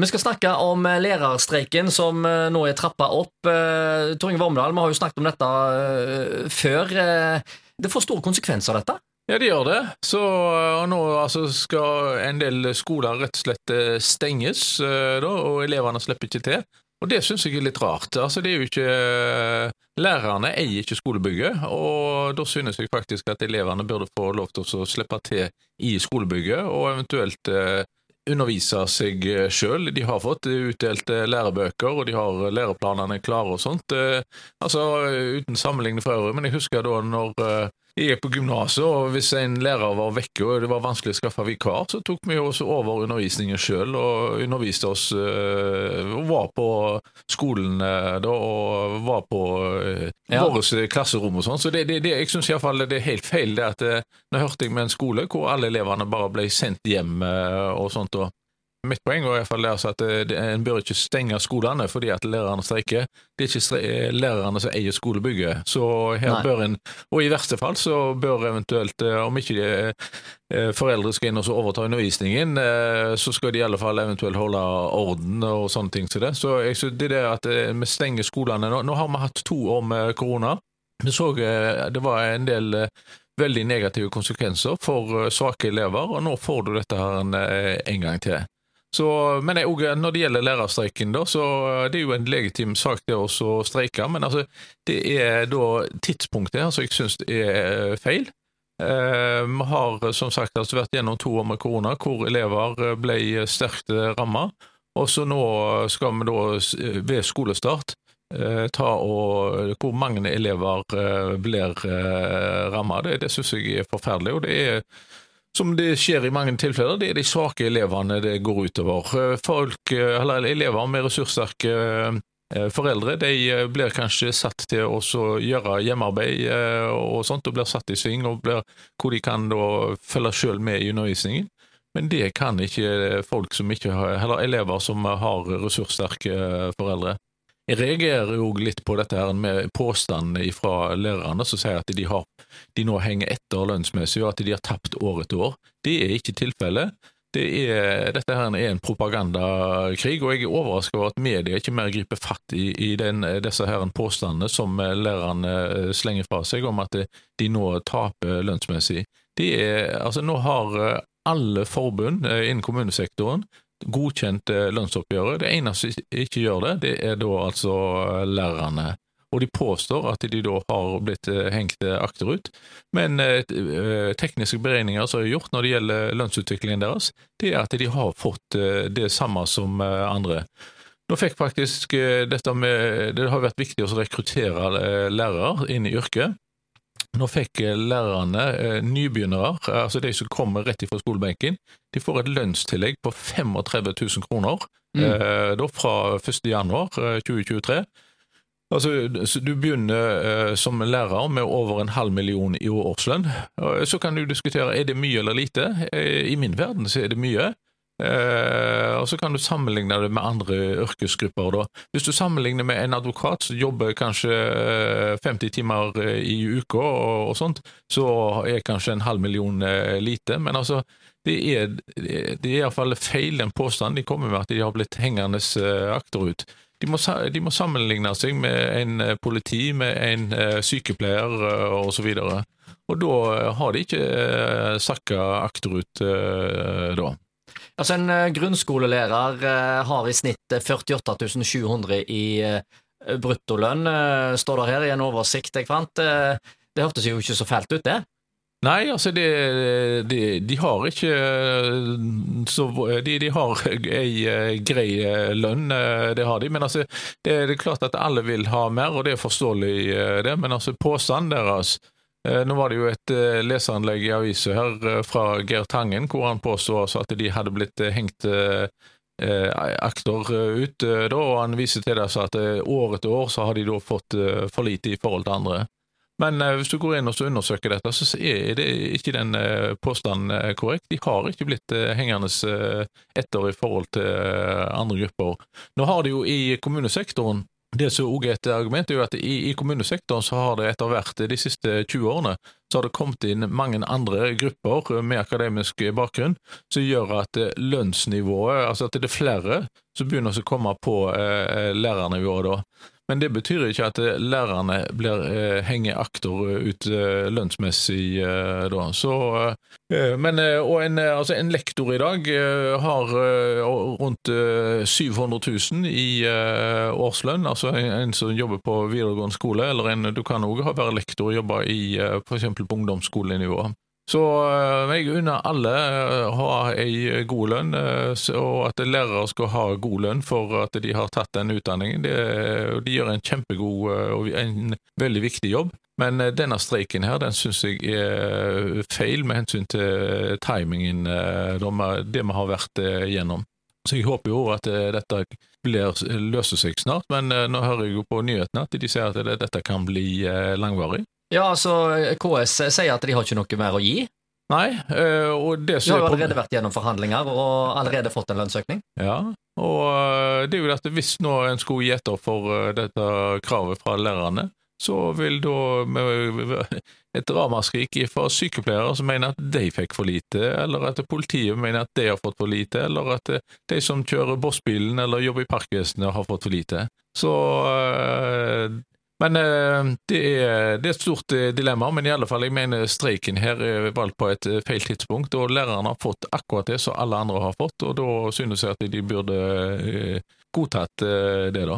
Vi skal snakke om eh, lærerstreiken som eh, nå er trappa opp. Eh, Tor Inge Vormdal, vi har jo snakket om dette før. Det får store konsekvenser, dette? Ja, det gjør det. Så nå altså, skal en del skoler rett og slett stenges, da, og elevene slipper ikke til. Og det syns jeg er litt rart. Altså, det er jo ikke Lærerne eier ikke skolebygget, og da synes jeg faktisk at elevene burde få lov til å slippe til i skolebygget, og eventuelt undervise seg sjøl. De har fått utdelt eh, lærebøker, og de har læreplanene klare og sånt. Eh, altså, Uten sammenligning for øvrig, men jeg husker da når eh, jeg gikk på gymnaset, og hvis en lærer var vekke og det var vanskelig å skaffe vikar, så tok vi også over undervisningen sjøl og underviste oss og var på skolen da og var på ja. våre klasserom og sånn. Så det, det, det, jeg syns iallfall det er helt feil det at nå hørte jeg med en skole hvor alle elevene bare ble sendt hjem og sånt. og Mitt poeng var i hvert fall altså at en bør ikke stenge skolene fordi at lærerne streiker. Det er ikke eh, lærerne som eier skolebygget. Så her Nei. bør en, og i verste fall så bør eventuelt, eh, om ikke de, eh, foreldre skal inn og overta undervisningen, så skal de i alle fall eventuelt holde orden og sånne ting til det. Så jeg synes det der at vi stenger skolene nå, nå har vi hatt to år med korona. Vi så det var en del veldig negative konsekvenser for svake elever, og nå får du dette her en, en gang til. Så, men jeg, når det gjelder lærerstreiken, da, så det er jo en legitim sak det å streike. Men altså, det er da tidspunktet her som jeg syns er feil. Eh, vi har som sagt altså vært gjennom to år med korona hvor elever ble sterkt ramma. Og så nå skal vi da ved skolestart eh, ta og Hvor mange elever eh, blir eh, ramma. Det, det syns jeg er forferdelig. og det er som det skjer i mange tilfeller, det er de svake elevene det går utover. Eh, folk, eh, eller elever med ressurssterke eh, foreldre de blir kanskje satt til å gjøre hjemmearbeid og sånt, og blir satt i sving, og blir, hvor de kan følge selv med i undervisningen. Men det kan ikke folk som ikke har, eller elever som har ressurssterke foreldre. Jeg reagerer jo litt på dette her med påstandene fra lærerne som sier at de, har, de nå henger etter lønnsmessig, og at de har tapt år etter år. Det er ikke tilfellet. Det er, dette her er en propagandakrig, og jeg er overrasket over at media ikke mer griper fatt i, i den, disse her påstandene som lærerne eh, slenger fra seg om at de nå taper lønnsmessig. Er, altså nå har alle forbund eh, innen kommunesektoren godkjent lønnsoppgjøret. Det eneste som ikke gjør det, det er da altså lærerne. Og de påstår at de da har blitt eh, hengt akterut. Men eh, eh, tekniske beregninger som er gjort når det gjelder lønnsutviklingen deres, det er at de har fått det samme som andre. Nå fikk faktisk dette med Det har vært viktig å rekruttere lærere inn i yrket. Nå fikk eh, lærerne, eh, nybegynnere, altså de som kommer rett fra skolebenken, de får et lønnstillegg på 35 000 kroner mm. eh, da fra 1. januar 2023. Eh, altså, Du begynner eh, som lærer med over en halv million i årslønn. Så kan du diskutere er det mye eller lite. I min verden så er det mye. Eh, og så kan du sammenligne det med andre yrkesgrupper. Da. Hvis du sammenligner med en advokat som jobber kanskje 50 eh, timer eh, i uka, og, og sånt, så er kanskje en halv million eh, lite. Men altså, det er, det er iallfall feil den påstanden de kommer med, at de har blitt hengende akterut. De må, de må, sammenligne seg med en politi, med en sykepleier osv. Og, så og da har de ikke sakka akterut da. Altså En uh, grunnskolelærer uh, har i snitt 48 eh, 700 i bruttolønn, står det her i en oversikt jeg fant. det hørtes jo ikke så fælt ut, det? Nei, altså de, de, de, har ikke så, de, de, har ei grei lønn, det har de. Men altså, det, det, er klart at alle vil ha mer, og det er forståelig, det. Men altså, påstanden deres Eh, nå var det jo et eh, leseranlegg i avisa her eh, fra Geir Tangen, hvor han påstod altså at de hadde blitt hengt akter ut, da, og han viser til det, altså at år etter år så har de da fått for lite i forhold til andre. Men hvis du går inn og undersøker dette, så er det ikke den påstanden korrekt. De har ikke blitt hengende etter i forhold til andre grupper. Nå har de jo i kommunesektoren Det som også er et argument, er jo at i, i kommunesektoren så har det etter hvert de siste 20 årene så har det kommet inn mange andre grupper med akademisk bakgrunn som gjør at lønnsnivået, altså at det er flere som begynner å komme på eh, lærernivået da. Men det betyr ikke at lærerne blir eh, henger akter ut eh, lønnsmessig eh, da. Så, eh, men, eh, og en, eh, altså en, lektor i dag har rundt 700 000 i årslønn, altså en, en, som jobber på videregående skole, eller en, du kan òg være lektor og jobbe i f.eks. på ungdomsskolenivå. Så eh, jeg unner alle å eh, ha ei god lønn, eh, og at lærere skal ha god lønn for at de har tatt den utdanningen. de gjør en kjempegod og en veldig viktig jobb. Men denne streiken her, den syns jeg er feil med hensyn til timingen, det vi har vært igjennom. Så jeg håper jo at dette blir, løser seg snart, men nå hører jeg jo på nyhetene at de sier at dette kan bli langvarig. Ja, altså KS sier at de har ikke noe mer å gi. Nei, øh, og det De har jo allerede vært gjennom forhandlinger og allerede fått en lønnsøkning. Ja, og øh, det er jo dette, hvis nå en skulle gi etter for øh, dette kravet fra lærerne, så vil da et ramaskrik fra sykepleiere som mener at de fikk for lite, eller at politiet mener at de har fått for lite, eller at de som kjører bossbilen eller jobber i parkvesenet har fått for lite. Så men eh, det er, det er, et stort eh, dilemma, men i alle fall, jeg mener streiken her er valgt på et eh, feil tidspunkt. og Lærerne har fått akkurat det som alle andre har fått, og da synes jeg at de burde godtatt det, da.